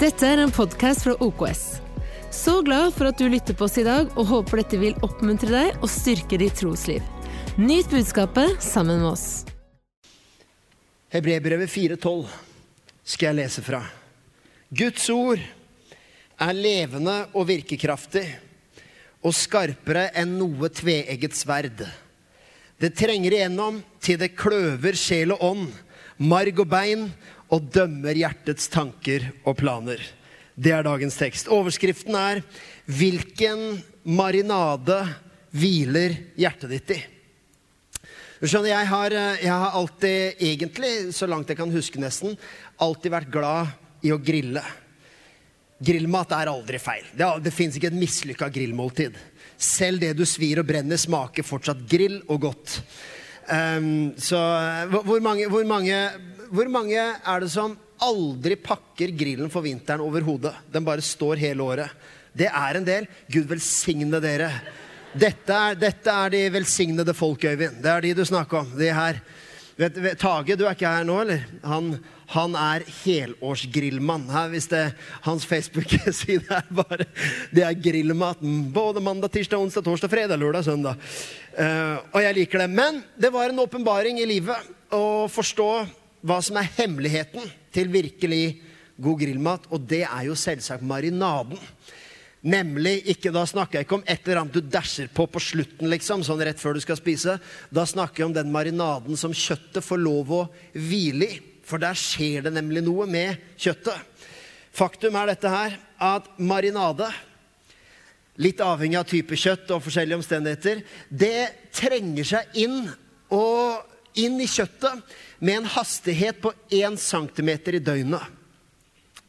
Dette er en podkast fra OKS. Så glad for at du lytter på oss i dag, og håper dette vil oppmuntre deg og styrke ditt trosliv. Nyt budskapet sammen med oss. Hebrebrevet 4,12 skal jeg lese fra. Guds ord er levende og virkekraftig og skarpere enn noe tveegget sverd. Det trenger igjennom til det kløver sjel og ånd, marg og bein, og dømmer hjertets tanker og planer. Det er dagens tekst. Overskriften er 'Hvilken marinade hviler hjertet ditt i'? Skjønner, jeg har, jeg har alltid, egentlig, så langt jeg kan huske nesten, alltid vært glad i å grille. Grillmat er aldri feil. Det, det fins ikke et mislykka grillmåltid. Selv det du svir og brenner, smaker fortsatt grill og godt. Um, så hvor mange, hvor, mange, hvor mange er det som aldri pakker grillen for vinteren overhodet? Den bare står hele året. Det er en del. Gud velsigne dere. Dette er, dette er de velsignede folk, Øyvind. Det er de du snakker om. De her. Vet, vet, Tage, du er ikke her nå, eller? Han, han er helårsgrillmann. Her, hvis det Hans Facebook-side er bare Det er grillmaten. Både mandag, tirsdag, onsdag, torsdag, fredag, lørdag, søndag. Uh, og jeg liker det. Men det var en åpenbaring i livet å forstå hva som er hemmeligheten til virkelig god grillmat, og det er jo selvsagt marinaden. Nemlig ikke, Da snakker jeg ikke om et eller annet du dæsjer på på slutten, liksom, sånn rett før du skal spise. Da snakker jeg om den marinaden som kjøttet får lov å hvile i. For der skjer det nemlig noe med kjøttet. Faktum er dette her at marinade, litt avhengig av type kjøtt og forskjellige omstendigheter, det trenger seg inn, og, inn i kjøttet med en hastighet på 1 cm i døgnet.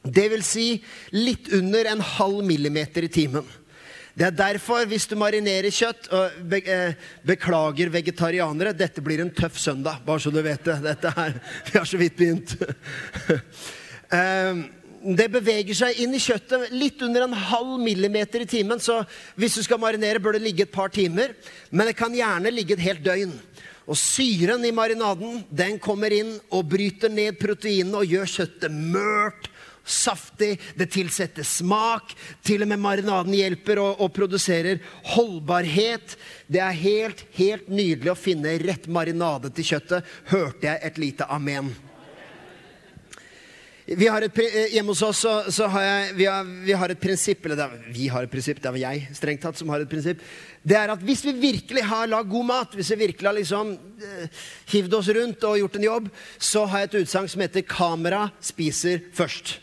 Det vil si litt under en halv millimeter i timen. Det er derfor, hvis du marinerer kjøtt be, eh, Beklager vegetarianere, dette blir en tøff søndag, bare så du vet det. Dette her, Vi har så vidt begynt. eh, det beveger seg inn i kjøttet litt under en halv millimeter i timen. Så hvis du skal marinere, bør det ligge et par timer. Men det kan gjerne ligge et helt døgn. Og syren i marinaden den kommer inn og bryter ned proteinene og gjør kjøttet mørt saftig, det tilsetter smak. Til og med marinaden hjelper og, og, produserer holdbarhet. Det er helt, helt nydelig å finne rett marinade til kjøttet, hørte jeg et lite amen. Vi har et, eh, hjemme hos oss så, så har jeg, vi, har, vi har et prinsipp Eller er, vi har et prinsipp, det er jeg strengt tatt som har et prinsipp. Det er at hvis vi virkelig har lagd god mat, hvis vi virkelig har liksom eh, hivd oss rundt og gjort en jobb, så har jeg et utsagn som heter 'kamera spiser først'.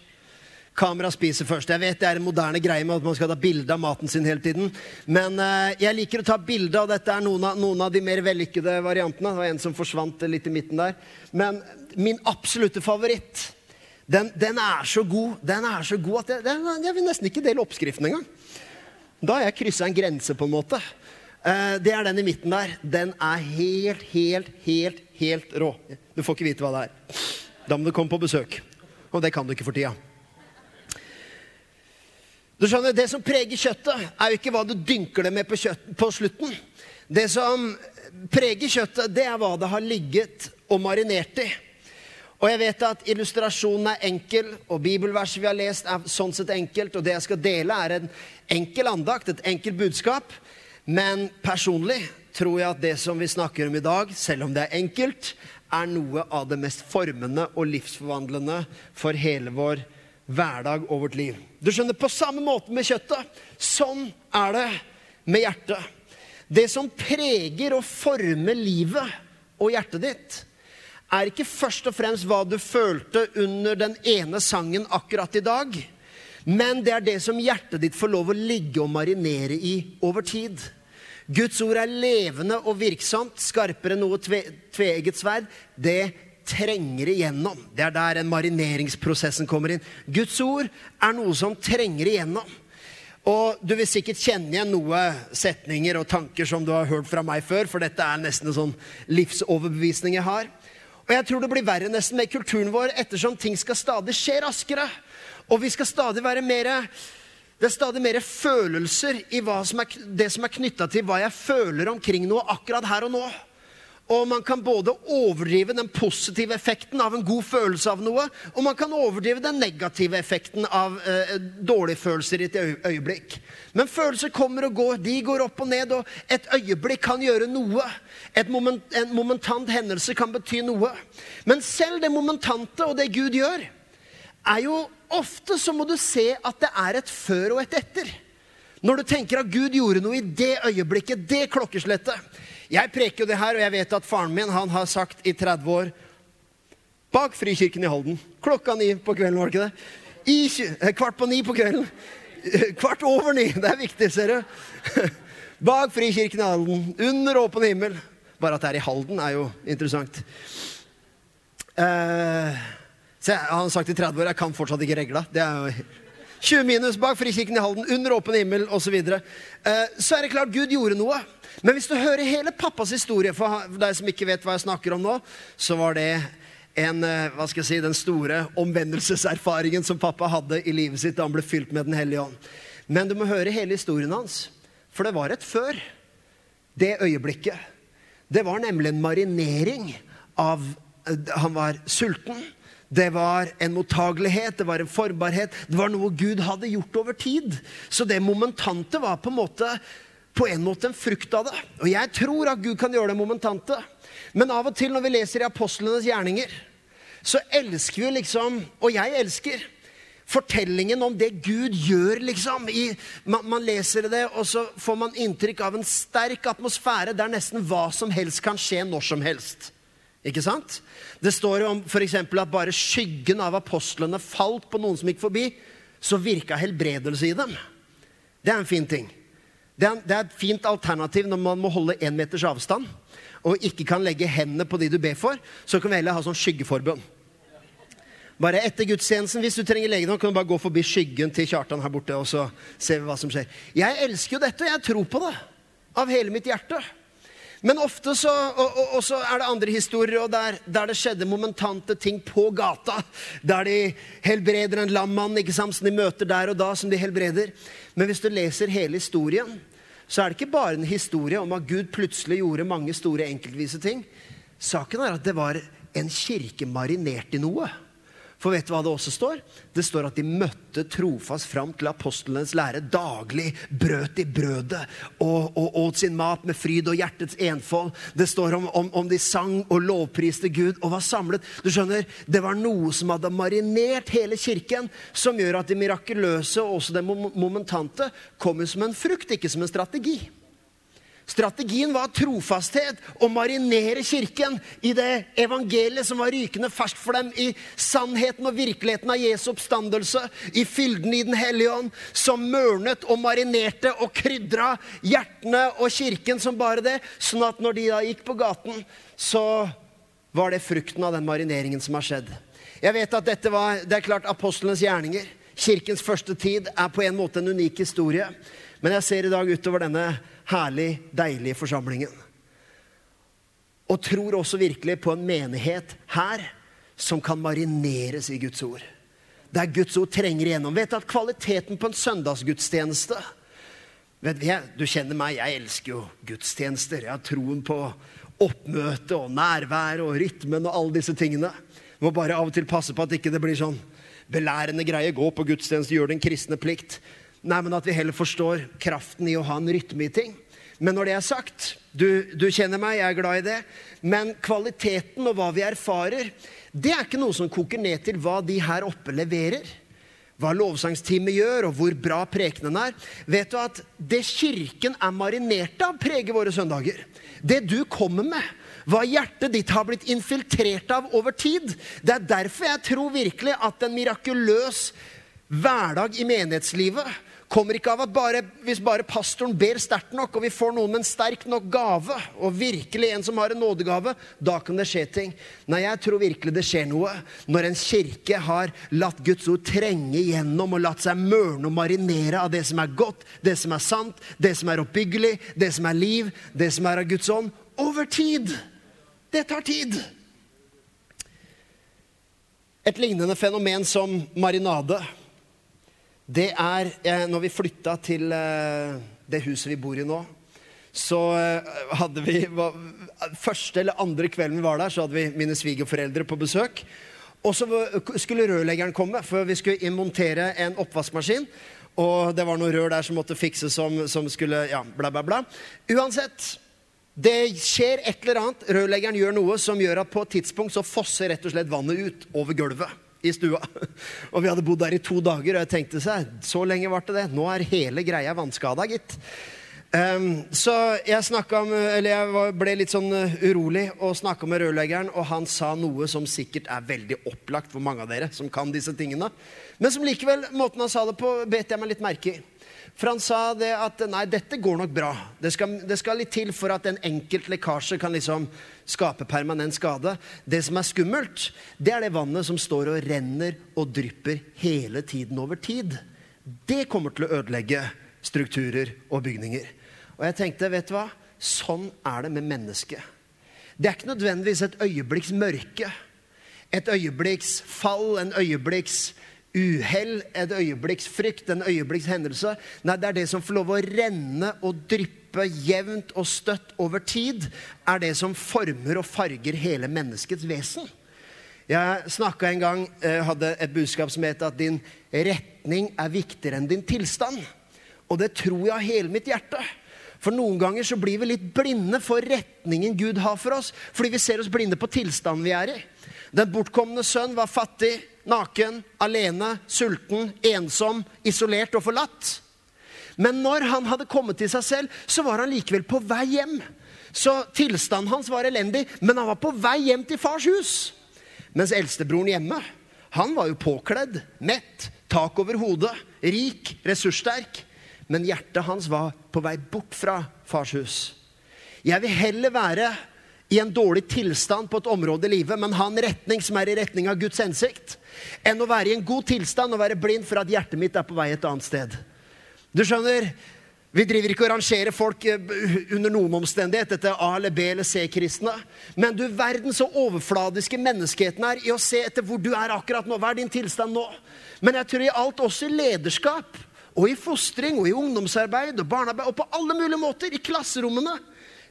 Kamera spiser først. Jeg vet det er en moderne greie med at man skal ta bilde av maten sin hele tiden. Men eh, jeg liker å ta bilde av dette. er noen av, noen av de mer vellykkede variantene. Det var en som forsvant litt i midten der. Men min absolutte favoritt, den, den er så god Den er så god at jeg, den, jeg vil nesten ikke dele oppskriften engang. Da har jeg kryssa en grense, på en måte. Uh, det er den i midten der. Den er helt, helt, helt, helt rå. Du får ikke vite hva det er. Da må du komme på besøk. Og det kan du ikke for tida. Du skjønner, Det som preger kjøttet, er jo ikke hva du dynker det med på, kjøtt, på slutten. Det som preger kjøttet, det er hva det har ligget og marinert i. Og jeg vet at illustrasjonen er enkel, og bibelverset vi har lest, er sånn sett enkelt. Og det jeg skal dele, er en enkel andakt, et enkelt budskap. Men personlig tror jeg at det som vi snakker om i dag, selv om det er enkelt, er noe av det mest formende og livsforvandlende for hele vår hverdag og vårt liv. Du skjønner, På samme måte med kjøttet. Sånn er det med hjertet. Det som preger og former livet og hjertet ditt, er ikke først og fremst hva du følte under den ene sangen akkurat i dag, men det er det som hjertet ditt får lov å ligge og marinere i over tid. Guds ord er levende og virksomt, skarpere enn noe tve, sverd. Det trenger igjennom. Det er der en marineringsprosessen kommer inn. Guds ord er noe som trenger igjennom. Og du vil sikkert kjenne igjen noen setninger og tanker som du har hørt fra meg før, for dette er nesten en sånn livsoverbevisning jeg har. Og jeg tror det blir verre nesten med kulturen vår ettersom ting skal stadig skje raskere. Og vi skal stadig være mer Det er stadig mer følelser i som er, det som er knytta til hva jeg føler omkring noe akkurat her og nå. Og man kan både overdrive den positive effekten av en god følelse av noe, og man kan overdrive den negative effekten av eh, dårlige følelser i et øyeblikk. Men følelser kommer og går. De går opp og ned, og et øyeblikk kan gjøre noe. Moment, en momentant hendelse kan bety noe. Men selv det momentante og det Gud gjør, er jo ofte så må du se at det er et før og et etter. Når du tenker at Gud gjorde noe i det øyeblikket, det klokkeslettet. Jeg preker jo det her, og jeg vet at faren min han har sagt i 30 år Bak Frikirken i Halden. Klokka ni på kvelden, var det ikke det? I, eh, kvart på ni på kvelden. Kvart over ni. Det er viktig, ser du. Bak Frikirken i Halden. Under åpen himmel. Bare at det er i Halden, er jo interessant. Uh, så jeg, Han har sagt i 30 år jeg kan fortsatt ikke regla. Det er jo 20 minus bak Frikirken i Halden, under åpen himmel osv. Så, uh, så er det klart Gud gjorde noe. Men hvis du hører hele pappas historie, for deg som ikke vet hva jeg snakker om nå, så var det en, uh, hva skal jeg si, den store omvendelseserfaringen som pappa hadde i livet sitt da han ble fylt med Den hellige ånd. Men du må høre hele historien hans, for det var et før det øyeblikket. Det var nemlig en marinering av Han var sulten. Det var en mottagelighet, det var en forbarhet. Det var noe Gud hadde gjort over tid. Så det momentante var på en måte, på en, måte en frukt av det. Og jeg tror at Gud kan gjøre det momentante. Men av og til når vi leser i apostlenes gjerninger, så elsker vi liksom Og jeg elsker fortellingen om det Gud gjør, liksom. I, man, man, leser det, og så får man inntrykk av en sterk atmosfære der nesten hva som helst kan skje når som helst. Ikke sant? Det står om f.eks. at bare skyggen av apostlene falt på noen som gikk forbi, så virka helbredelse i dem. Det er en fin ting. Det er, det er et fint alternativ når man må holde én meters avstand og ikke kan legge hendene på de du ber for. Så kan vi heller ha sånn skyggeforbønn. Bare etter gudstjenesten, hvis du trenger legedom, kan du bare gå forbi skyggen til Kjartan her borte, og så ser vi hva som skjer. Jeg elsker jo dette, og jeg tror på det av hele mitt hjerte. Men ofte så, og, og, og, så er det andre historier der, der, det skjedde momentante ting på gata. Der de helbreder en lam mann som de møter der og da, som de helbreder. Men hvis du leser hele historien, så er det ikke bare en historie om at Gud plutselig gjorde mange store enkeltvise ting. Saken er at det var en kirke marinert i noe. For vet du hva det også står? Det står at de møtte trofast fram til apostlenes lære daglig, brøt de brødet og, og åt sin mat med fryd og hjertets enfold. Det står om, om, om, de sang og lovpriste Gud og var samlet. Du skjønner, Det var noe som hadde marinert hele kirken, som gjør at det mirakuløse og også det momentante kommer som en frukt, ikke som en strategi. Strategien var trofasthet, å marinere kirken i det evangeliet som var rykende ferskt for dem, i sannheten og virkeligheten av Jesu oppstandelse, i fylden i Den hellige ånd, som mørnet og marinerte og krydra hjertene og kirken som bare det, sånn at når de da gikk på gaten, så var det frukten av den marineringen som har skjedd. Jeg vet at dette var, Det er klart apostlenes gjerninger. Kirkens første tid er på en måte en unik historie. Men jeg ser i dag utover denne herlig, deilige forsamlingen. Og tror også virkelig på en menighet her som kan marineres i Guds ord. Der Guds ord trenger igjennom. Vet du at kvaliteten på en søndagsgudstjeneste vet du, du kjenner meg, jeg elsker jo gudstjenester. Jeg har troen på oppmøte og nærvær og rytmen og alle disse tingene. Må bare av og til passe på at ikke det blir sånn belærende greie. Gå på gudstjeneste, gjør den kristne plikt. Nei, men at vi heller forstår kraften i å ha en rytme i ting. Men når det er sagt, du, du, kjenner meg, jeg er glad i det, men kvaliteten og hva vi erfarer, det er ikke noe som koker ned til hva de her oppe leverer. Hva lovsangsteamet gjør, og hvor bra prekenen er. Vet du at det Kirken er marinert av, preger våre søndager. Det du kommer med, hva hjertet ditt har blitt infiltrert av over tid. Det er derfor jeg tror virkelig at en mirakuløs hverdag i menighetslivet kommer ikke av at bare, hvis bare pastoren ber sterkt nok, og vi får noen med en sterk nok gave, og virkelig en som har en nådegave, da kan det skje ting. Nei, jeg tror virkelig det skjer noe når en kirke har latt Guds ord trenge igjennom og latt seg mørne og marinere av det som er godt, det som er sant, det som er oppbyggelig, det som er liv, det som er av Guds ånd. Over tid. Det tar tid. Et lignende fenomen som marinade det er eh, Når vi flytta til eh, det huset vi bor i nå, så eh, hadde vi var, Første eller andre kvelden vi var der, så hadde vi mine svigerforeldre på besøk. Og så skulle rørleggeren komme, for vi skulle montere en oppvaskmaskin. Og det var noe rør der som måtte fikses som, som skulle Ja, bla, bla, bla. Uansett. Det skjer et eller annet. Rørleggeren gjør noe som gjør at på et tidspunkt så fosser rett og slett vannet ut over gulvet i stua. Og vi hadde bodd der i to dager, og jeg tenkte seg, så lenge varte det. Nå er hele greia vannskada, gitt. Um, så jeg, om, jeg ble litt sånn uh, urolig og snakka med rørleggeren, og han sa noe som sikkert er veldig opplagt for mange av dere som kan disse tingene. Men som likevel, måten han sa det på, bet jeg meg litt merke i. For han sa det at nei, dette går nok bra. Det skal, det skal litt til for at en enkelt lekkasje kan liksom skape permanent skade. Det som er skummelt, det er det vannet som står og renner og drypper hele tiden over tid. Det kommer til å ødelegge strukturer og bygninger. Og jeg tenkte, vet du hva? Sånn er det med mennesket. Det er ikke nødvendigvis et øyeblikks mørke. Et øyeblikks fall, en øyeblikks uhell, et øyeblikks frykt, en øyeblikks hendelse. Nei, det er det som får lov å renne og dryppe jevnt og støtt over tid, er det som former og farger hele menneskets vesen. Jeg snakka en gang, eh, hadde et budskap som het at din retning er viktigere enn din tilstand. Og det tror jeg av hele mitt hjerte. For noen ganger så blir vi litt blinde for retningen Gud har for oss. Fordi vi ser oss blinde på tilstanden vi er i. Den bortkomne sønn var fattig, naken, alene, sulten, ensom, isolert og forlatt. Men når han hadde kommet til seg selv, så var han likevel på vei hjem. Så tilstanden hans var elendig, men han var på vei hjem til fars hus. Mens eldstebroren hjemme, han var jo påkledd, mett, tak over hodet, rik, ressurssterk men hjertet hans var på vei bort fra fars hus. Jeg vil heller være i en dårlig tilstand på et område i livet, men ha en retning som er i retning av Guds hensikt, enn å være i en god tilstand og være blind for at hjertet mitt er på vei et annet sted. Du skjønner, vi driver ikke og rangerer folk eh, under noen omstendighet etter A eller B eller C-kristne. Men du verden så overfladiske menneskeheten er i å se etter hvor du er akkurat nå. Hva er din tilstand nå? Men jeg tror i alt også i lederskap og i fostring og i ungdomsarbeid og barnearbeid og på alle mulige måter. I klasserommene.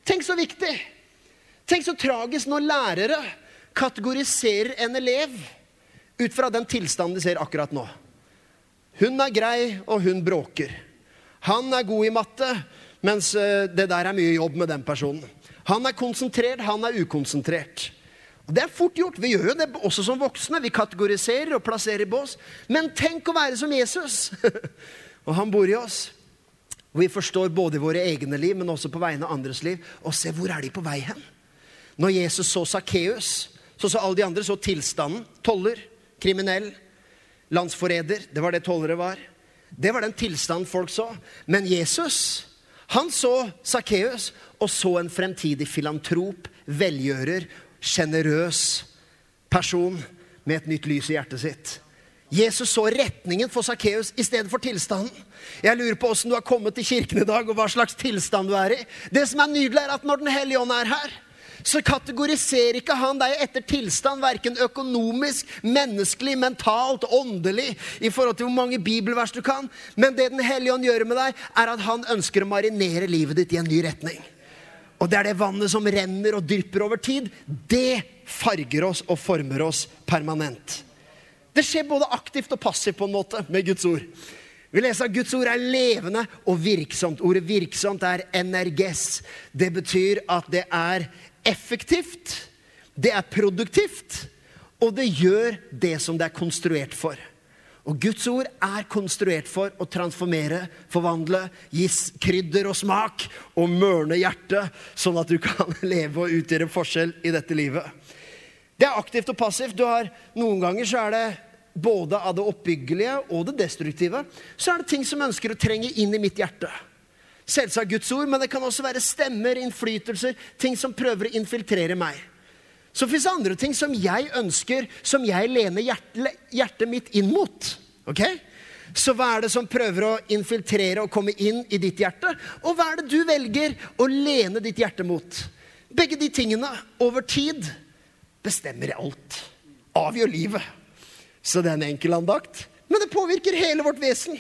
Tenk så viktig. Tenk så tragisk når lærere kategoriserer en elev ut fra den tilstanden de ser akkurat nå. Hun er grei, og hun bråker. Han er god i matte, mens eh, det der er mye jobb med den personen. Han er konsentrert, han er ukonsentrert. Og Det er fort gjort. Vi gjør jo det også som voksne. Vi kategoriserer og plasserer i bås. Men tenk å være som Jesus! Og han bor i oss. Og vi forstår både våre egne liv, men også på vegne av andres liv. Og se, hvor er de på vei hen? Når Jesus så Sakkeus, så så alle de andre så tilstanden. Toller, kriminell, landsforræder. Det var det tollere var. Det var den tilstanden folk så. Men Jesus, han så Sakkeus og så en fremtidig filantrop, velgjører, sjenerøs person med et nytt lys i hjertet sitt. Jesus så retningen for Sakkeus i stedet for tilstanden. Jeg lurer på åssen du har kommet til kirken i dag, og hva slags tilstand du er i. Det som er nydelig, er at når Den hellige ånd er her, så kategoriserer ikke han deg etter tilstand, verken økonomisk, menneskelig, mentalt, åndelig, i forhold til hvor mange bibelvers du kan. Men det Den hellige ånd gjør med deg, er at han ønsker å marinere livet ditt i en ny retning. Og det er det vannet som renner og drypper over tid. Det farger oss og former oss permanent. Det skjer både aktivt og passivt på en måte med Guds ord. Vi leser at Guds ord er levende og virksomt. Ordet 'virksomt' er energes. Det betyr at det er effektivt, det er produktivt, og det gjør det som det er konstruert for. Og Guds ord er konstruert for å transformere, forvandle, gi krydder og smak og mørne hjertet, sånn at du kan leve og utgjøre forskjell i dette livet. Det er aktivt og passivt. Du har, noen ganger så er det både av det oppbyggelige og det destruktive, så er det ting som ønsker å trenge inn i mitt hjerte. Selvsagt Guds ord, men det kan også være stemmer, innflytelser, ting som prøver å infiltrere meg. Så fins det andre ting som jeg ønsker, som jeg lener hjertet, hjertet mitt inn mot. Ok? Så hva er det som prøver å infiltrere og komme inn i ditt hjerte? Og hva er det du velger å lene ditt hjerte mot? Begge de tingene over tid bestemmer alt. Avgjør livet. Så det er en enkel andakt. Men det påvirker hele vårt vesen.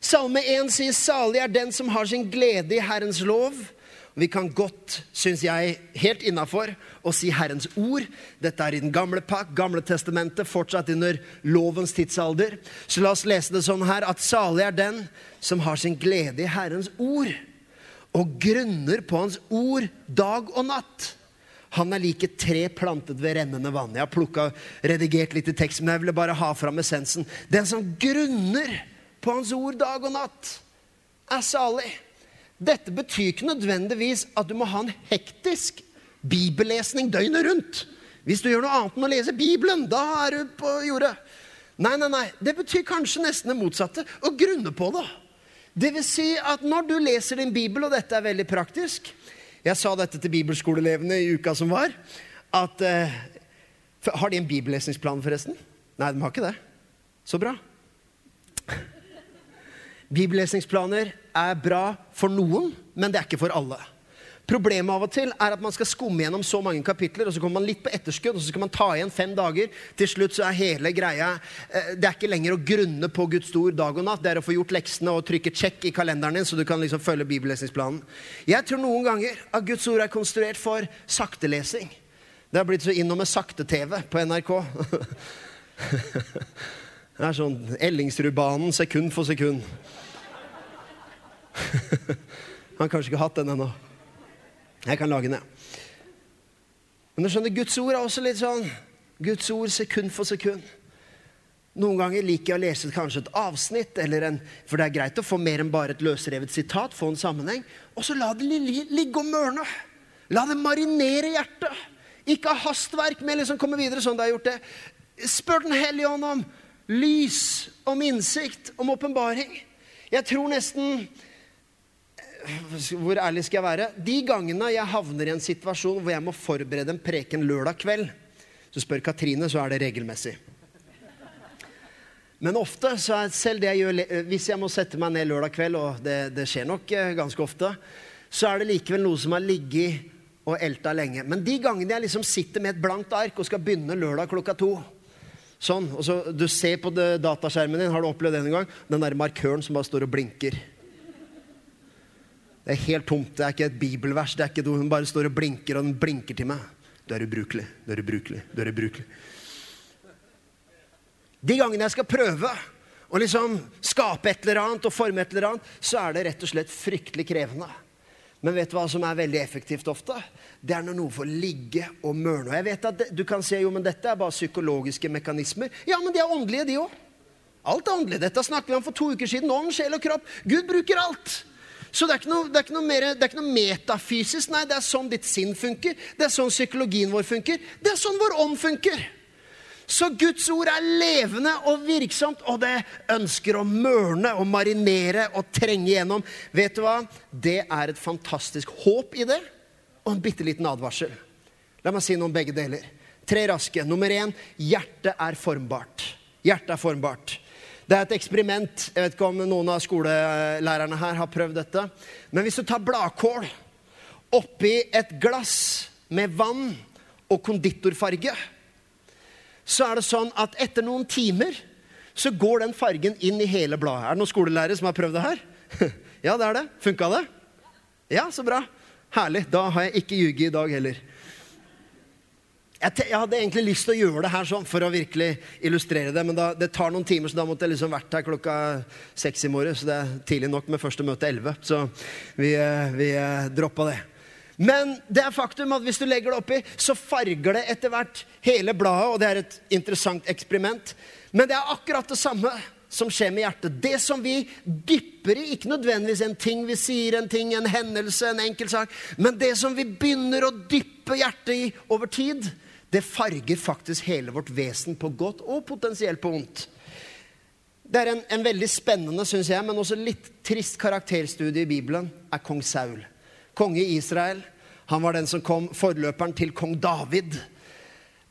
Salme 1 sier 'Salig er den som har sin glede i Herrens lov'. Vi kan godt, syns jeg, helt innafor å si Herrens ord. Dette er i den gamle pakk, Gamle testamentet, fortsatt under lovens tidsalder. Så la oss lese det sånn her at salig er den som har sin glede i Herrens ord, og grunner på Hans ord dag og natt. Han er like tre plantet ved rennende vann. Jeg har plukka, redigert litt i tekst, men jeg ville bare ha fram essensen. Den som grunner på Hans ord dag og natt, er salig. Dette betyr ikke nødvendigvis at du må ha en hektisk bibellesning døgnet rundt. Hvis du gjør noe annet enn å lese Bibelen, da er du på jordet. Nei, nei, nei. Det betyr kanskje nesten det motsatte. Å grunne på det. Det vil si at når du leser din bibel, og dette er veldig praktisk Jeg sa dette til bibelskoleelevene i uka som var. At eh, Har de en bibellesningsplan, forresten? Nei, de har ikke det. Så bra. Bibellesningsplaner er bra for noen, men det er ikke for alle. Problemet av og til er at man skal skumme gjennom så mange kapitler, og så kommer man litt på etterskudd, og så skal man ta igjen fem dager. Til slutt så er hele greia eh, Det er ikke lenger å grunne på Guds ord dag og natt. Det er å få gjort leksene og trykke check i kalenderen din, så du kan liksom følge bibellesningsplanen. Jeg tror noen ganger at Guds ord er konstruert for saktelesing. Det har blitt så innom med sakte-TV på NRK. Det er sånn Ellingsrudbanen sekund for sekund. Han har kanskje ikke hatt den ennå. Jeg kan lage den, jeg. Men du skjønner, Guds ord er også litt sånn Guds ord sekund for sekund. Noen ganger liker jeg å lese kanskje et avsnitt, en, for det er greit å få mer enn bare et løsrevet sitat. få en sammenheng, Og så la det ligge og mørne. La det marinere hjertet. Ikke ha hastverk med liksom komme videre sånn det har gjort det. Spør Den hellige ånd om lys, om innsikt, om åpenbaring. Jeg tror nesten Hvor ærlig skal jeg være? De gangene jeg havner i en situasjon hvor jeg må forberede en preken lørdag kveld, så spør Katrine, så er det regelmessig. Men ofte, så er selv det jeg gjør, hvis jeg må sette meg ned lørdag kveld, og det, det skjer nok eh, ganske ofte, så er det likevel noe som har ligget og elta lenge. Men de gangene jeg liksom sitter med et blankt ark og skal begynne lørdag klokka to, Sånn. og så Du ser på dataskjermen din. Har du opplevd det en gang? Den der markøren som bare står og blinker. Det er helt tomt. Det er ikke et bibelvers. det er ikke noe, Hun bare står og blinker, og den blinker til meg. Du er ubrukelig. Du er ubrukelig. Du er ubrukelig. De gangene jeg skal prøve å liksom skape et eller annet og forme et eller annet, så er det rett og slett fryktelig krevende. Men vet du hva som er veldig effektivt ofte? Det er når noe får ligge og mørne. Og jeg vet at Du kan si jo, men dette er bare psykologiske mekanismer. Ja, men de er åndelige, de òg. Alt er åndelig. Dette snakket vi om for to uker siden. Ånd, sjel og kropp. Gud bruker alt. Så det er, noe, det, er mer, det er ikke noe metafysisk. Nei, det er sånn ditt sinn funker. Det er sånn psykologien vår funker. Det er sånn vår ånd funker. Så Guds ord er levende og virksomt, og det ønsker å mørne og marinere og trenge igjennom. Vet du hva? Det er et fantastisk håp i det, og en bitte liten advarsel. La meg si noe om begge deler. Tre raske. Nummer én hjertet er formbart. Hjertet er formbart. Det er et eksperiment. Jeg vet ikke om noen av skolelærerne her har prøvd dette. Men hvis du tar bladkål oppi et glass med vann og konditorfarge så er det sånn at etter noen timer så går den fargen inn i hele bladet. Er det noen skolelærere som har prøvd det her? ja, det er det. Funka det? Ja, så bra. Herlig. Da har jeg ikke ljuget i dag heller. Jeg, hadde egentlig lyst til å gjøre det her sånn for å virkelig illustrere det, men da, det tar noen timer, så da måtte jeg liksom vært her klokka seks i morgen. Så det er tidlig nok med første møte elleve. Så vi, eh, vi eh, droppa det. Men det er faktum at hvis du legger det oppi, så farger det etter hvert hele bladet. Og det er et interessant eksperiment. Men det er akkurat det samme som skjer med hjertet. Det som vi dypper i, ikke nødvendigvis en ting vi sier, en ting, en hendelse, en enkel sak, men det som vi begynner å dyppe hjertet i over tid, det farger faktisk hele vårt vesen på godt og potensielt på vondt. Det er en, en veldig spennende, synes jeg, men også litt trist karakterstudie i Bibelen, er kong Saul konge i Israel. Han var den som kom forløperen til kong David.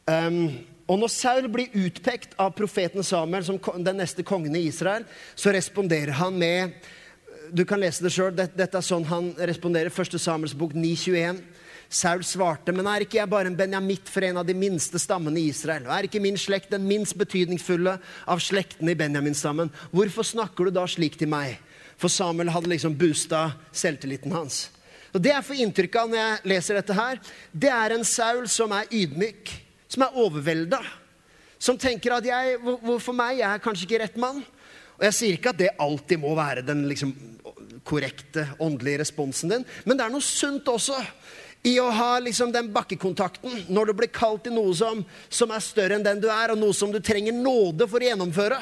Um, og når Saul blir utpekt av profeten Samuel som den neste kongen i Israel, så responderer han med Du kan lese det sjøl. Dette er sånn han responderer. Første Samuels bok 921. Saul svarte, men er ikke jeg bare en benjamitt for en av de minste stammene i Israel? Og er ikke min slekt den minst betydningsfulle av slektene i Benjaminstammen? Hvorfor snakker du da slik til meg? For Samuel hadde liksom boosta selvtilliten hans. Og Det jeg får inntrykk av når jeg leser dette, her, det er en Saul som er ydmyk, som er overvelda. Som tenker at jeg, hvorfor meg? Jeg er kanskje ikke rett mann. Og Jeg sier ikke at det alltid må være den liksom, korrekte åndelige responsen din, men det er noe sunt også i å ha liksom den bakkekontakten når du blir kalt til noe som, som, er større enn den du er, og noe som du trenger nåde for å gjennomføre.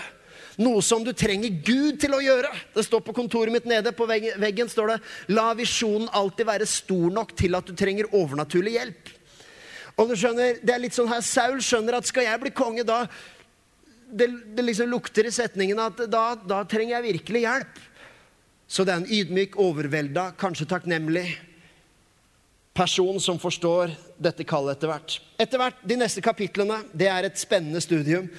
Noe som du trenger Gud til å gjøre. Det står På kontoret mitt nede på veggen, står det La visjonen alltid være stor nok til at du trenger overnaturlig hjelp. Og du skjønner, det er litt sånn her, Saul skjønner at skal jeg bli konge, da Det, det liksom lukter i setningen at da, da trenger jeg virkelig hjelp. Så det er en ydmyk, overvelda, kanskje takknemlig person som forstår dette kallet etter hvert. Etter hvert, De neste kapitlene det er et spennende studium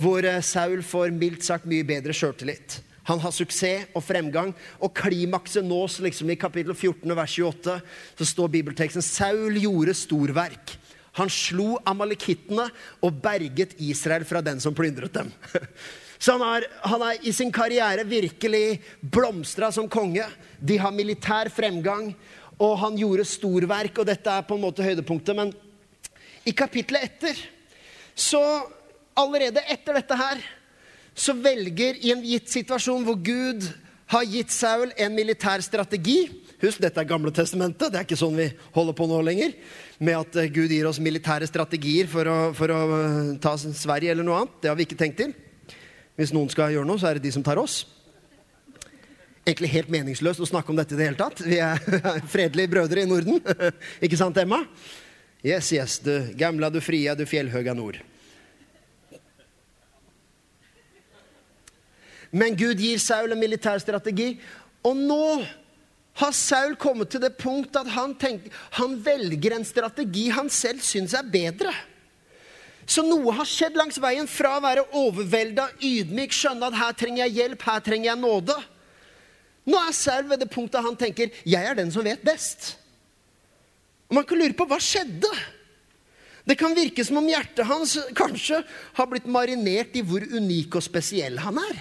hvor eh, Saul får mildt sagt mye bedre sjøltillit. Han har suksess og fremgang, og klimakset nås liksom i kapittel 14 og vers 28. Så står bibelteksten Saul gjorde storverk. Han slo amalekittene og berget Israel fra den som plyndret dem. Så han har, han har i sin karriere virkelig blomstra som konge. De har militær fremgang og han gjorde storverk, og dette er på en måte høydepunktet. Men i kapitlet etter, så allerede etter dette her, så velger i en gitt situasjon hvor Gud har gitt Saul en militær strategi Husk, dette er Gamle testamentet. Det er ikke sånn vi holder på nå lenger. Med at eh, Gud gir oss militære strategier for å, for å eh, ta Sverige eller noe annet. Det har vi ikke tenkt til. Hvis noen skal gjøre noe, så er det de som tar oss egentlig helt meningsløst å snakke om dette i det hele tatt. Vi er fredelige brødre i Norden. Ikke sant, Emma? Yes, yes, du gamla, du fria, du fjellhøga nord. Men Gud gir Saul en militær strategi, og nå har Saul kommet til det punkt at han, tenker, han velger en strategi han selv syns er bedre. Så noe har skjedd langs veien fra å være overvelda, ydmyk, skjønne at her trenger jeg hjelp, her trenger jeg nåde, nå er Serv ved det punktet han tenker 'jeg er den som vet best'. Og Man kan lure på hva skjedde. Det kan virke som om hjertet hans kanskje har blitt marinert i hvor unik og spesiell han er.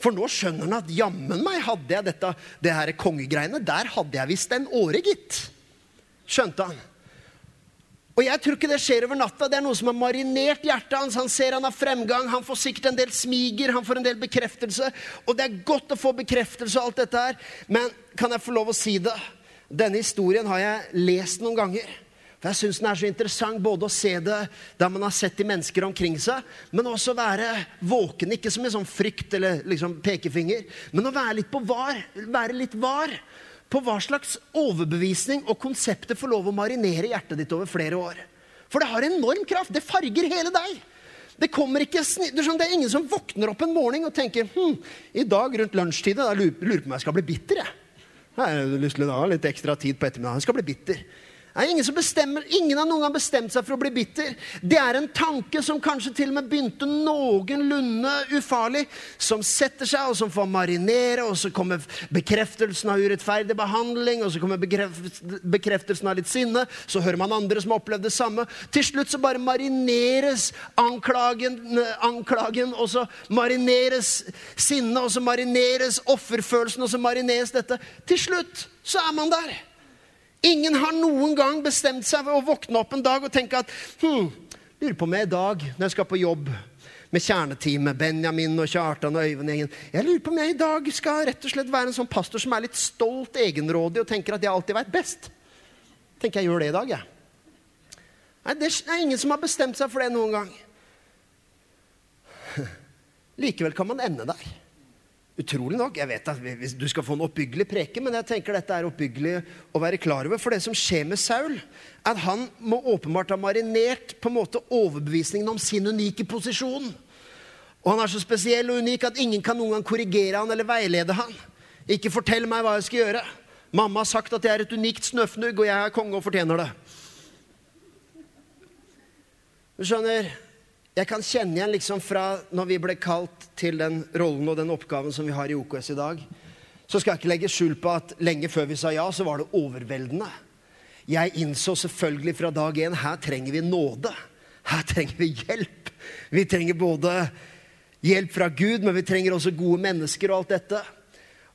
For nå skjønner han at jammen meg hadde jeg dette, det her kongegreiene. Der hadde jeg visst en åre, gitt. Skjønte han. Og jeg tror ikke det skjer over natta. Det er noe som har marinert hjertet hans. Han ser han har fremgang, han får sikkert en del smiger, han får en del bekreftelse. Og det er godt å få bekreftelse og alt dette her. Men kan jeg få lov å si det? Denne historien har jeg lest noen ganger. For jeg syns den er så interessant både å se det der man har sett de mennesker omkring seg, men også være våken. Ikke som en sånn frykt eller liksom pekefinger, men å være litt på var. Være litt var på hva slags overbevisning og konseptet får lov å marinere hjertet ditt over flere år. For det har enorm kraft. Det farger hele deg. Det, ikke, det er ingen som våkner opp en morgen og tenker hm, i dag rundt lunsjtid da lurer på om jeg skal bli bitter. Jeg. jeg har lyst til å ha litt ekstra tid på ettermiddagen. Jeg skal bli bitter. Det er ingen, som bestemmer, ingen har noen gang bestemt seg for å bli bitter. Det er en tanke som kanskje til og med begynte noenlunde ufarlig, som setter seg, og som får marinere, og så kommer bekreftelsen av urettferdig behandling, og så kommer bekreftelsen av litt sinne, så hører man andre som har opplevd det samme. Til slutt så bare marineres anklagen, anklagen og så marineres sinnet, og så marineres offerfølelsen, og så marineres dette. Til slutt så er man der. Ingen har noen gang bestemt seg for å våkne opp en dag og tenke at hm, lurer på om jeg i dag, når jeg skal på jobb med kjerneteamet, Benjamin og Kjartan og Øyvind-gjengen Jeg lurer på om jeg i dag skal rett og slett være en sånn pastor som er litt stolt, egenrådig og tenker at jeg alltid vet best. Tenker jeg gjør det i dag, jeg. Nei, det er ingen som har bestemt seg for det noen gang. Likevel kan man ende der. Utrolig nok. Jeg vet at du skal få en oppbyggelig preke, men jeg tenker dette er oppbyggelig å være klar over. For det som skjer med Saul, er at han må åpenbart ha marinert på en måte overbevisningen om sin unike posisjon. Og han er så spesiell og unik at ingen kan noen gang korrigere han eller veilede han. Ikke fortell meg hva jeg skal gjøre. Mamma har sagt at jeg er et unikt snøfnugg, og jeg er konge og fortjener det. Du skjønner, jeg kan kjenne igjen liksom fra når vi ble kalt til den rollen og den oppgaven som vi har i OKS i dag. Så skal jeg ikke legge skjul på at lenge før vi sa ja, så var det overveldende. jeg innså selvfølgelig fra dag én her trenger vi nåde. Her trenger vi hjelp. Vi trenger både hjelp fra Gud, men vi trenger også gode mennesker og alt dette.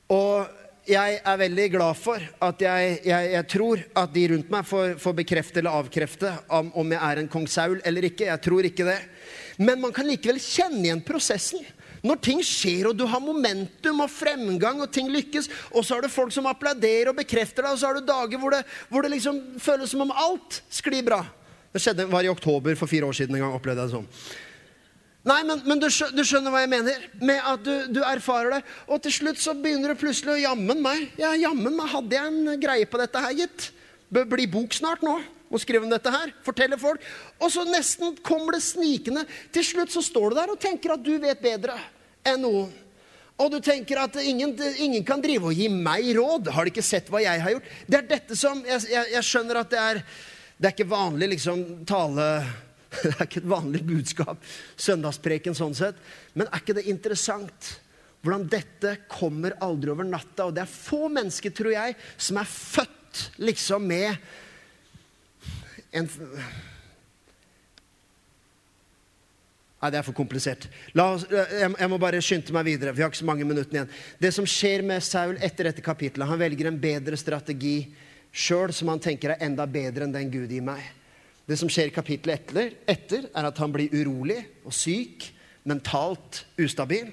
Og jeg er veldig glad for at jeg, jeg, jeg tror at de rundt meg får, får bekrefte eller avkrefte om, om jeg er en kong Saul eller ikke. Jeg tror ikke det. Men man kan likevel kjenne igjen prosessen. Når ting skjer, og du har momentum og fremgang, og ting lykkes, og så har du folk som applauderer og bekrefter deg, og så har du dager hvor det, hvor det liksom føles som om alt sklir bra. Det skjedde, var i oktober for fire år siden en gang. opplevde jeg det sånn. Nei, men, men du, skjønner, du, skjønner, hva jeg mener? Med at du, du, erfarer det. Og til slutt så begynner du plutselig å jammen meg. Ja, jammen meg hadde jeg en greie på dette her, gitt. Bør bli bok snart nå. Må skrive om dette her. Fortelle folk. Og så nesten kommer det snikende. Til slutt så står du der og tenker at du vet bedre enn noen. Og du tenker at ingen, ingen, kan drive og gi meg råd. Har de ikke sett hva jeg har gjort? Det er dette som Jeg, jeg, jeg skjønner at det er Det er ikke vanlig liksom tale Det er ikke et vanlig budskap, søndagspreken sånn sett. Men er ikke det interessant? Hvordan dette kommer aldri over natta. Og det er få mennesker, tror jeg, som er født liksom med en Nei, det er for komplisert. Oss, jeg, jeg, må bare skynde meg videre. Vi har ikke så mange minutter igjen. Det som skjer med Saul etter dette kapitlet Han velger en bedre strategi sjøl, som han tenker er enda bedre enn den Gud gir meg. Det som skjer kapittelet etter, etter, er at han blir urolig og syk, mentalt ustabil.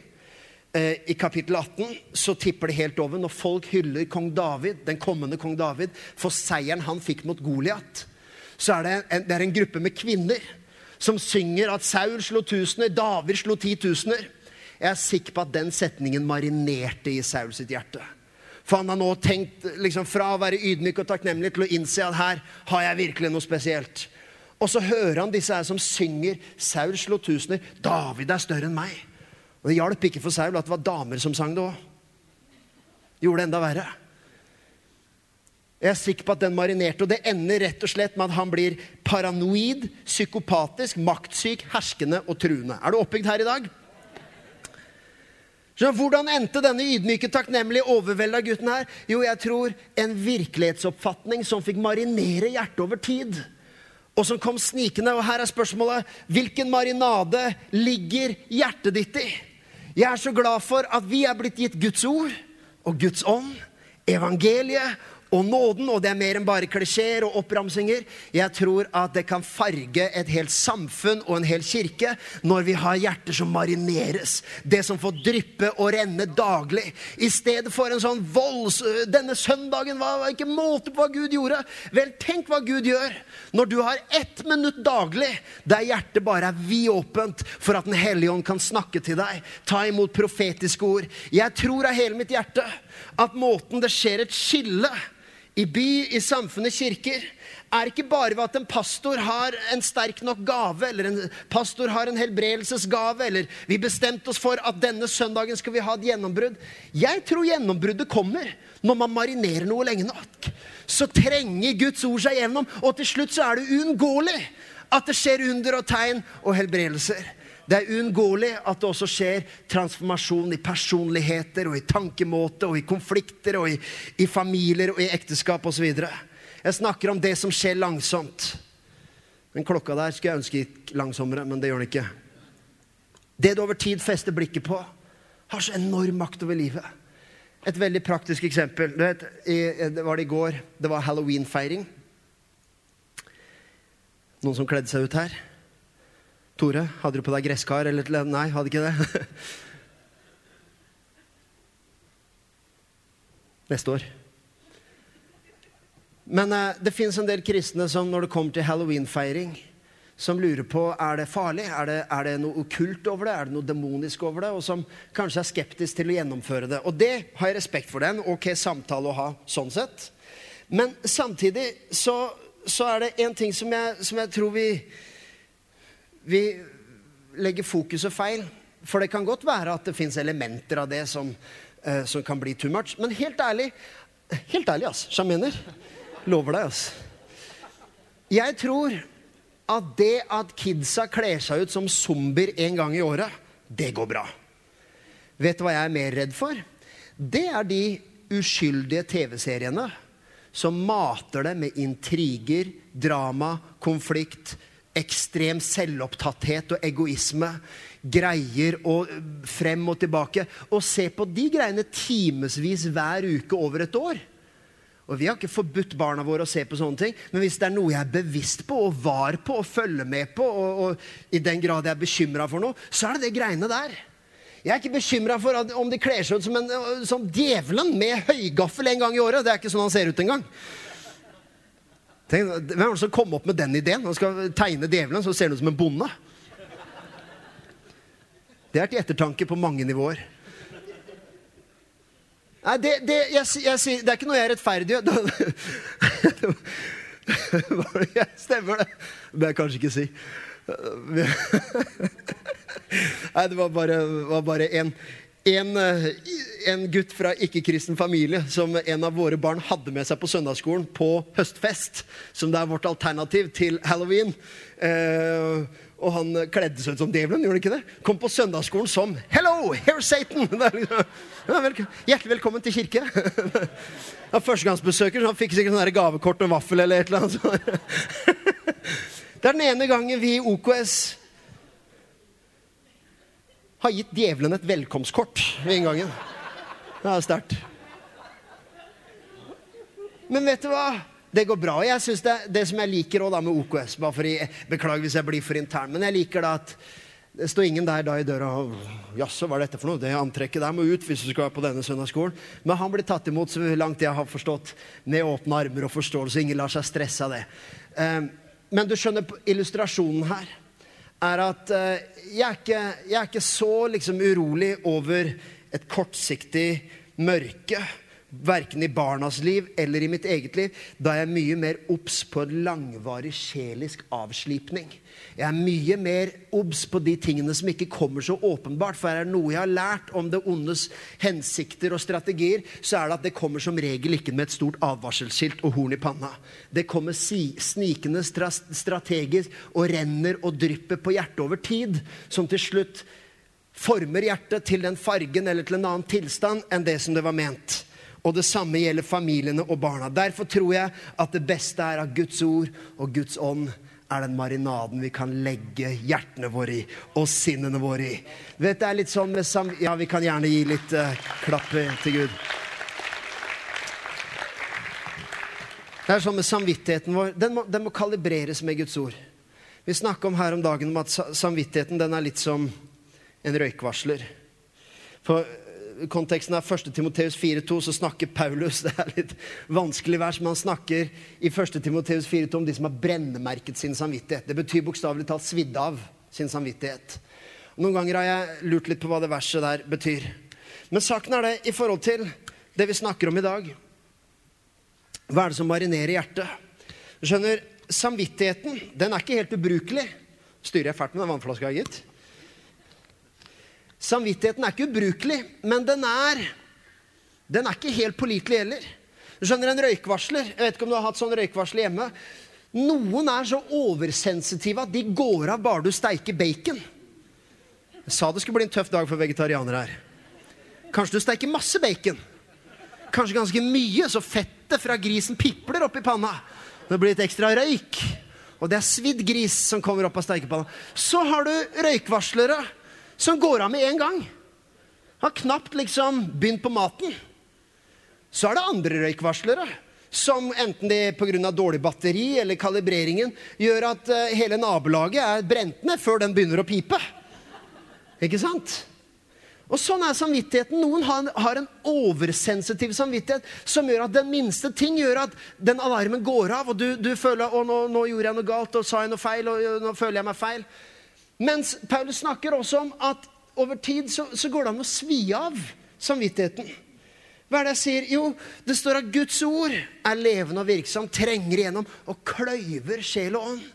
Eh, I kapittel 18 så tipper det helt over når folk hyller kong David, den kommende kong David for seieren han fikk mot Goliat. Så er det en, det er en gruppe med kvinner som synger at Saul slo tusener, David slo titusener. Jeg er sikker på at den setningen marinerte i Saul sitt hjerte. For han har nå tenkt liksom, fra å være ydmyk og takknemlig til å innse at her har jeg virkelig noe spesielt. Og så hører han disse her som synger 'Saul slo tusener'. 'David er større enn meg'. Og Det hjalp ikke for Saul at det var damer som sang det òg. Gjorde det enda verre. Jeg er sikker på at den marinerte, og det ender rett og slett med at han blir paranoid, psykopatisk, maktsyk, herskende og truende. Er du oppbygd her i dag? Så hvordan endte denne ydmyke, takknemlige, overvelda gutten her? Jo, jeg tror en virkelighetsoppfatning som fikk marinere hjertet over tid og som kom snikende. Og her er spørsmålet hvilken marinade ligger hjertet ditt i? Jeg er så glad for at vi er blitt gitt Guds ord og Guds ånd, evangeliet og nåden, og det er mer enn bare klisjeer og oppramsinger. Jeg tror at det kan farge et helt samfunn og en hel kirke når vi har hjerter som marineres. Det som får dryppe og renne daglig. I stedet for en sånn volds... Denne søndagen var ikke måte på hva Gud gjorde. Vel, tenk hva Gud gjør når du har ett minutt daglig der hjertet bare er vidåpent for at Den hellige ånd kan snakke til deg. Ta imot profetiske ord. Jeg tror av hele mitt hjerte at måten det skjer et skille i by, i samfunnet, kirker, er ikke bare ved at en pastor har en sterk nok gave, eller en pastor har en helbredelsesgave, eller vi bestemte oss for at denne søndagen skal vi ha et gjennombrudd. Jeg tror gjennombruddet kommer når man marinerer noe lenge nok. Så trenger Guds ord seg gjennom, og til slutt så er det uunngåelig at det skjer under og tegn og helbredelser. Det er uunngåelig at det også skjer transformasjon i personligheter og i tankemåte og i konflikter og i, i familier og i ekteskap osv. Jeg snakker om det som skjer langsomt. Den klokka der skulle jeg ønske gikk langsommere, men det gjør den ikke. Det du over tid fester blikket på, har så enorm makt over livet. Et veldig praktisk eksempel. Du vet, det var det i går. Det var halloweenfeiring. Noen som kledde seg ut her? Tore, hadde du på deg gresskar? Eller, nei, hadde ikke det. Neste år. Men eh, det fins en del kristne som når det kommer til halloweenfeiring, som lurer på er det farlig, er det, er det noe okkult over det, er det noe demonisk over det, og som kanskje er skeptisk til å gjennomføre det. Og det har jeg respekt for. den, ok samtale å ha sånn sett. Men samtidig så, så er det en ting som jeg, som jeg tror vi vi legger fokuset feil. For det kan godt være at det fins elementer av det som, uh, som, kan bli too much. Men helt ærlig, helt ærlig, ass, sjamener. Lover deg, ass. Jeg tror at det at kidsa kler seg ut som zombier en gang i året, det går bra. Vet du hva jeg er mer redd for? Det er de uskyldige TV-seriene som mater det med intriger, drama, konflikt, ekstrem selvopptatthet og egoisme. Greier og frem og tilbake. Og se på de greiene timevis hver uke over et år. Og Vi har ikke forbudt barna våre å se på sånne ting, men hvis det er noe jeg er bevisst på og var på og følger med på, og, og i den grad jeg er bekymra for noe, så er det det greiene der. Jeg er ikke bekymra for om de kler seg ut som, en, som djevelen med høygaffel en gang i året. Det er ikke sånn han ser ut engang. Tenk, hvem var det som kom opp med den ideen? Han skal tegne djevelen, så ser han ut som en bonde. Det er til ettertanke på mange nivåer. Nei, det, det, jeg, jeg, det er ikke noe jeg er rettferdig Stemmer det? Det bør jeg kanskje ikke si. Nei, det var bare, var bare en, en, en, gutt fra ikke-kristen familie som en av våre barn hadde med seg på søndagsskolen på høstfest. Som det er vårt alternativ til halloween. Eh, og han kledde seg ut som djevelen, gjorde han ikke det? Kom på søndagsskolen som 'Hello, here's Satan'! Liksom, ja, vel, hjertelig velkommen til kirke. Ja, Førstegangsbesøker, så han fikk sikkert sånn gavekort og vaffel eller et eller annet. Det er den ene gangen vi i OKS har gitt djevelen et velkomstkort ved inngangen. Det er sterkt. Men vet du hva? Det går bra. Jeg synes det, det som jeg liker også med OKS bare for jeg, Beklager hvis jeg blir for intern, men jeg liker da at det står ingen der da i døra og Jaså, hva er dette for noe? Det antrekket der må ut hvis du skal være på denne søndagsskolen. Men han blir tatt imot, så langt jeg har forstått, med åpne armer og forståelse. Ingen lar seg stresse av det. Um, men du skjønner, illustrasjonen her er at uh, jeg, er ikke, jeg, er ikke, så liksom urolig over et kortsiktig mørke verken i barnas liv eller i mitt eget liv, da er jeg mye mer obs på en langvarig sjelisk avslipning. Jeg er mye mer obs på de tingene som ikke kommer så åpenbart. For er det noe jeg har lært om det ondes hensikter og strategier, så er det at det kommer som regel ikke med et stort advarselskilt og horn i panna. Det kommer snikende strategisk og renner og drypper på hjertet over tid, som til slutt former hjertet til den fargen eller til en annen tilstand enn det som det var ment. Og det samme gjelder familiene og barna. Derfor tror jeg at det beste er at Guds ord og Guds ånd er den marinaden vi kan legge hjertene våre i og sinnene våre i. Vet, det er litt sånn med sam Ja, vi kan gjerne gi litt uh, klapp til Gud. Det er sånn med samvittigheten vår. Den må, den må kalibreres med Guds ord. Vi snakka om her om dagen om at samvittigheten den er litt som en røykvarsler. For konteksten er 1. Timoteus 4,2 så snakker Paulus Det er litt vanskelig vers, men han snakker i 1. Timoteus 4,2 om de som har brennemerket sin samvittighet. Det betyr bokstavelig talt svidd av sin samvittighet. Noen ganger har jeg lurt litt på hva det verset der betyr. Men saken er det i forhold til det vi snakker om i dag. Hva er det som marinerer hjertet? Du skjønner, Samvittigheten den er ikke helt ubrukelig. Styrer jeg fælt med den vannflaska, gitt? Samvittigheten er ikke ubrukelig, men den er, den er ikke helt pålitelig heller. Du skjønner, En røykvarsler Jeg vet ikke om du har hatt sånn røykvarsler hjemme. Noen er så oversensitive at de går av bare du steiker bacon. Jeg sa det skulle bli en tøff dag for vegetarianere her. Kanskje du steiker masse bacon. Kanskje ganske mye, så fettet fra grisen pipler opp i panna. Det blir litt ekstra røyk. Og det er svidd gris som kommer opp av steikepanna. Så har du røykvarslere som går av med en gang. Har knapt liksom begynt på maten. Så er det andre røykvarslere som enten det pga. dårlig batteri eller kalibreringen gjør at uh, hele nabolaget er brent ned før den begynner å pipe. Ikke sant? Og Sånn er samvittigheten. Noen har en, har en, oversensitiv samvittighet som gjør at den minste ting gjør at den alarmen går av, og du, du føler at nå, nå, gjorde jeg noe galt og sa jeg noe feil, og nå føler jeg meg feil. Mens Paulus snakker også om at over tid så, så går det an å svi av samvittigheten. Hva er det jeg sier? Jo, det står at Guds ord er levende og virksom, trenger igjennom og kløyver sjel og ånd.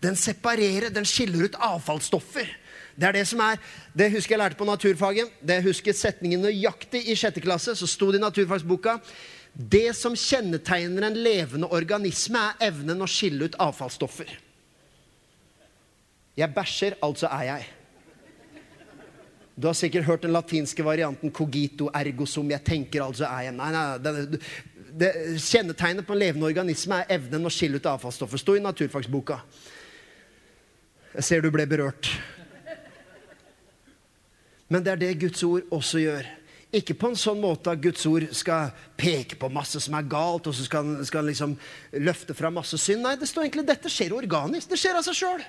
Den separerer, den skiller ut avfallsstoffer. Det er det som er, det husker jeg lærte på naturfaget. Det husker setningen nøyaktig i sjette klasse. Så sto det i naturfagsboka det som kjennetegner en levende organisme, er evnen å skille ut avfallsstoffer. Jeg bæsjer, altså er jeg. Du har sikkert hørt den latinske varianten 'cogito ergo sum'. Jeg tenker, altså er jeg. Nei, nei, det, det, Kjennetegnet på en levende organisme er evnen å skille ut avfallsstoffer. Sto i naturfagsboka. Jeg ser du ble berørt. Men det er det Guds ord også gjør. Ikke på en sånn måte at Guds ord skal peke på masse som er galt, og så skal han liksom løfte fram masse synd. Nei, det står egentlig dette skjer organisk. Det skjer av seg sjøl.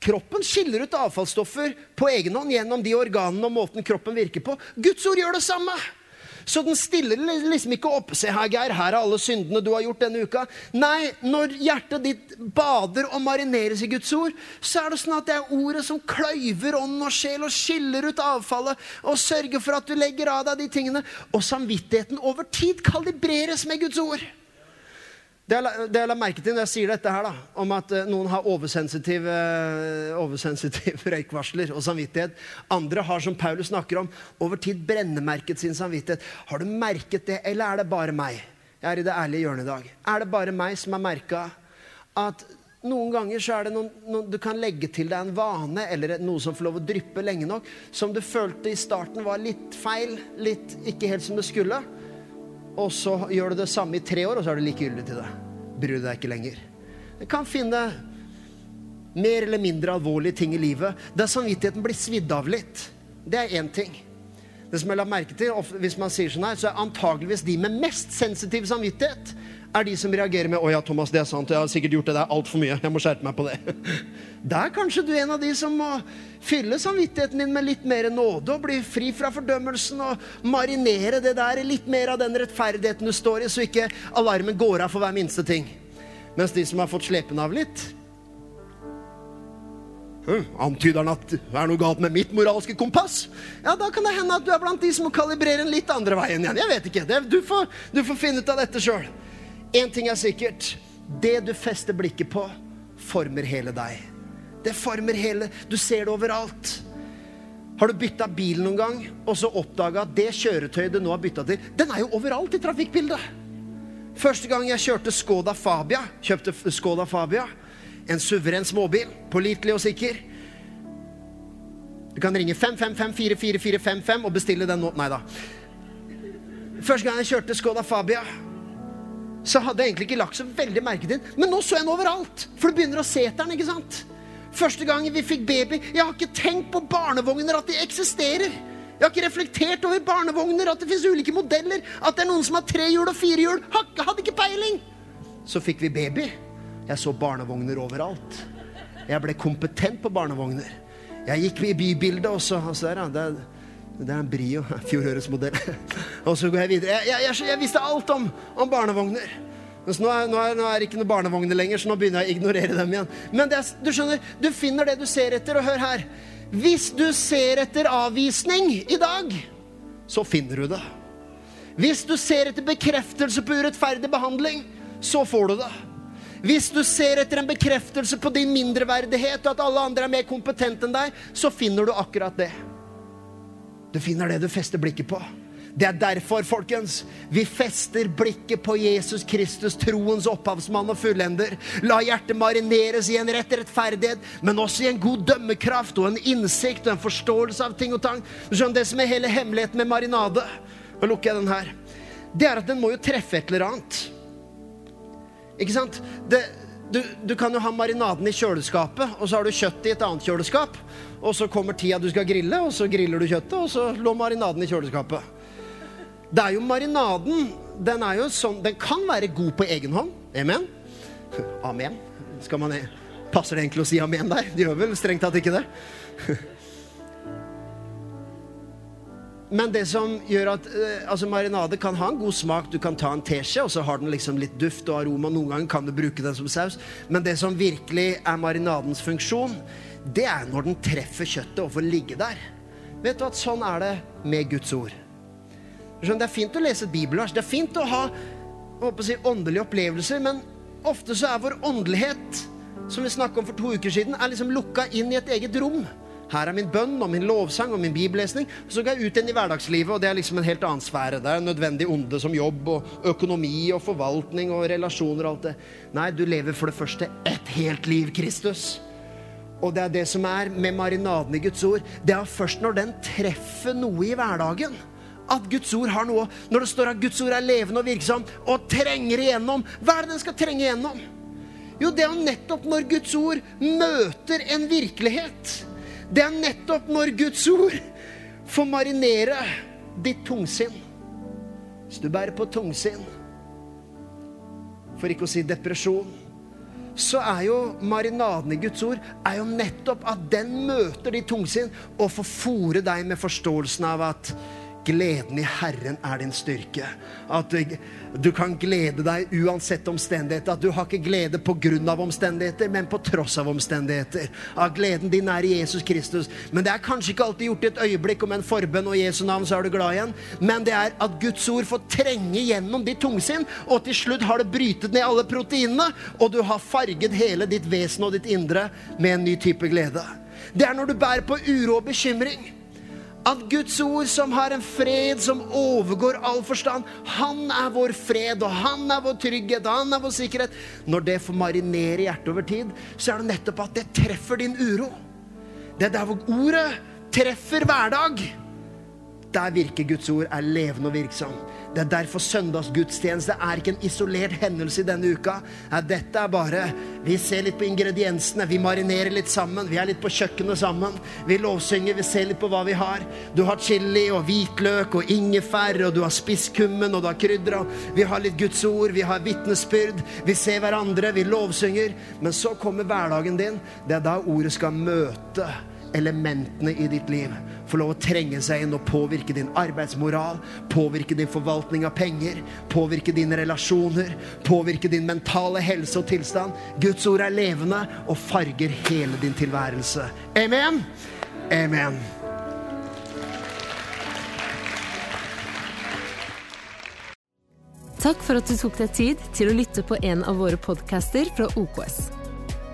Kroppen skiller ut avfallsstoffer på egen hånd gjennom de organene og måten kroppen virker på. Guds ord gjør det samme. Så den stiller liksom ikke opp. Se her, Geir, her er alle syndene du har gjort denne uka. Nei, når hjertet ditt bader og marineres i Guds ord, så er det sånn at det er ordet som kløyver ånd og sjel og skiller ut avfallet og sørger for at du legger av deg de tingene. Og samvittigheten over tid kalibreres med Guds ord. Det jeg, la merke til når jeg sier dette her, da, om at uh, noen har oversensitiv, oversensitive røykvarsler og samvittighet Andre har, som Paulus snakker om, over tid brennemerket sin samvittighet. Har du merket det, eller er det bare meg? Jeg er i det ærlige hjørnet i dag. Er det bare meg som har merka at noen ganger så er det noen, noen, du kan legge til deg en vane eller noe som får lov å dryppe lenge nok, som du følte i starten var litt feil, litt ikke helt som det skulle og så gjør du det samme i tre år, og så er du likegyldig til det. Bryr deg ikke lenger. Du kan finne mer eller mindre alvorlige ting i livet der samvittigheten blir svidd av litt. Det er én ting. Det som jeg la merke til, Hvis man sier sånn her, så er antageligvis de med mest sensitiv samvittighet er de som reagerer med 'Å ja, Thomas, det er sant. Jeg har sikkert gjort det der altfor mye. Jeg må skjerpe meg på det.' Da er kanskje du en av de som må fylle samvittigheten din med litt mer nåde og bli fri fra fordømmelsen og marinere det der i litt mer av den rettferdigheten du står i, så ikke alarmen går av for hver minste ting. Mens de som har fått slepen av litt hm, Antyder han at det er noe galt med mitt moralske kompass? Ja, Da kan det hende at du er blant de som må kalibrere den litt andre veien igjen. Jeg vet ikke. Du, får, du får finne ut av dette sjøl. Én ting er sikkert. Det du fester blikket på, former hele deg. Det former hele Du ser det overalt. Har du bytta bil noen gang og så oppdaga at det kjøretøyet du nå har bytta til, den er jo overalt i trafikkbildet? Første gang jeg kjørte Skoda Fabia, kjøpte Skoda Fabia, en suveren småbil, pålitelig og sikker. Du kan ringe 555-44455 og bestille den nå. Nei da. Første gang jeg kjørte Skoda Fabia, så hadde jeg egentlig ikke lagt så veldig merke til den. Men nå så jeg den overalt, for du begynner å se etter den. ikke sant? Første gang vi fikk baby Jeg har ikke tenkt på barnevogner, at de eksisterer. Jeg har ikke reflektert over barnevogner, at det fins ulike modeller. At det er noen som har tre hjul og fire hjul. Hadde ikke peiling. Så fikk vi baby. Jeg så barnevogner overalt. Jeg ble kompetent på barnevogner. Jeg gikk i bybildet, også. altså, der, det, det er en Brio. Fjorårets modell. og så går jeg videre. Jeg, jeg, jeg, visste alt om, om barnevogner. Mens nå er, nå, er, nå er, det ikke noen barnevogner lenger, så nå begynner jeg å ignorere dem igjen. Men er, du skjønner, du finner det du ser etter. Og hør her. Hvis du ser etter avvisning i dag, så finner du det. Hvis du ser etter bekreftelse på urettferdig behandling, så får du det. Hvis du ser etter en bekreftelse på din mindreverdighet og at alle andre er mer kompetente enn deg, så finner du akkurat det. Du finner det du fester blikket på. Det er derfor, folkens, vi fester blikket på Jesus Kristus, troens opphavsmann og fullender. La hjertet marineres i en rett rettferdighet, men også i en god dømmekraft og en innsikt og en forståelse av ting og tang. Det som er hele hemmeligheten med marinade, nå lukker jeg den her, det er at den må jo treffe et eller annet. Ikke sant? Det, du, du, kan jo ha marinaden i kjøleskapet, og så har du kjøttet i et annet kjøleskap. Og så kommer tida du skal grille, og så griller du kjøttet, og så lå marinaden i kjøleskapet. Det er jo marinaden. Den er jo sånn Den kan være god på egen hånd. Amen. Amen. Skal man Passer det egentlig å si amen der? De gjør vel strengt tatt ikke det. Men det som gjør at eh, altså marinade kan ha en god smak. Du kan ta en teskje, og så har den liksom litt duft og aroma. Noen ganger kan du bruke den som saus. Men det som virkelig er marinadens funksjon, det er når den treffer kjøttet og får ligge der. Vet du at sånn er det med Guds ord. Det er fint å lese et bibelvers, det er fint å ha si, åndelige opplevelser, men ofte så er vår åndelighet, som vi snakket om for to uker siden, er liksom lukka inn i et eget rom. Her er min bønn og min lovsang og min bibellesning. Så går jeg ut igjen i hverdagslivet, og det er liksom en helt annen sfære. Det er en nødvendig onde som jobb og økonomi og forvaltning og relasjoner og alt det. Nei, du lever for det første et helt liv, Kristus. Og det er det som er med marinaden i Guds ord. Det er først når den treffer noe i hverdagen, at Guds ord har noe Når det står at Guds ord er levende og virksom og trenger igjennom, hva er det den skal trenge igjennom? Jo, det er jo nettopp når Guds ord møter en virkelighet. Det er nettopp når Guds ord får marinere ditt tungsinn. Hvis du bærer på tungsinn, for ikke å si depresjon, så er jo marinaden i Guds ord er jo nettopp at den møter ditt tungsinn og får fòre deg med forståelsen av at gleden i Herren er din styrke. At du kan glede deg uansett omstendigheter. At du har ikke glede pga. omstendigheter, men på tross av omstendigheter. At gleden din er i Jesus Kristus. Men det er kanskje ikke alltid gjort i et øyeblikk om en forbønn og Jesu navn, så er du glad igjen. Men det er at Guds ord får trenge gjennom ditt tungsinn, og til slutt har det brytet ned alle proteinene, og du har farget hele ditt vesen og ditt indre med en ny type glede. Det er når du bærer på uro og bekymring at Guds ord, som har en fred som overgår all forstand, han er vår fred, og han er vår trygghet, og han er vår sikkerhet. Når det får marinere hjertet over tid, så er det nettopp at det treffer din uro. Det er der hvor ordet treffer hverdag. Der virker Guds ord, er levende og virksom. Det er derfor søndagsgudstjeneste er ikke en isolert hendelse i denne uka. Dette er bare Vi ser litt på ingrediensene, vi marinerer litt sammen. Vi er litt på kjøkkenet sammen. Vi lovsynger, vi ser litt på hva vi har. Du har chili og hvitløk og ingefær, og du har spisskummen og du har krydder. Vi har litt Guds ord, vi har vitnesbyrd. Vi ser hverandre, vi lovsynger. Men så kommer hverdagen din. Det er da ordet skal møte elementene i ditt liv få lov å trenge seg inn og påvirke din arbeidsmoral, påvirke din forvaltning av penger, påvirke dine relasjoner, påvirke din mentale helse og tilstand. Guds ord er levende og farger hele din tilværelse. Amen. Amen. Takk for at du tok deg tid til å lytte på en av våre podcaster fra OKS.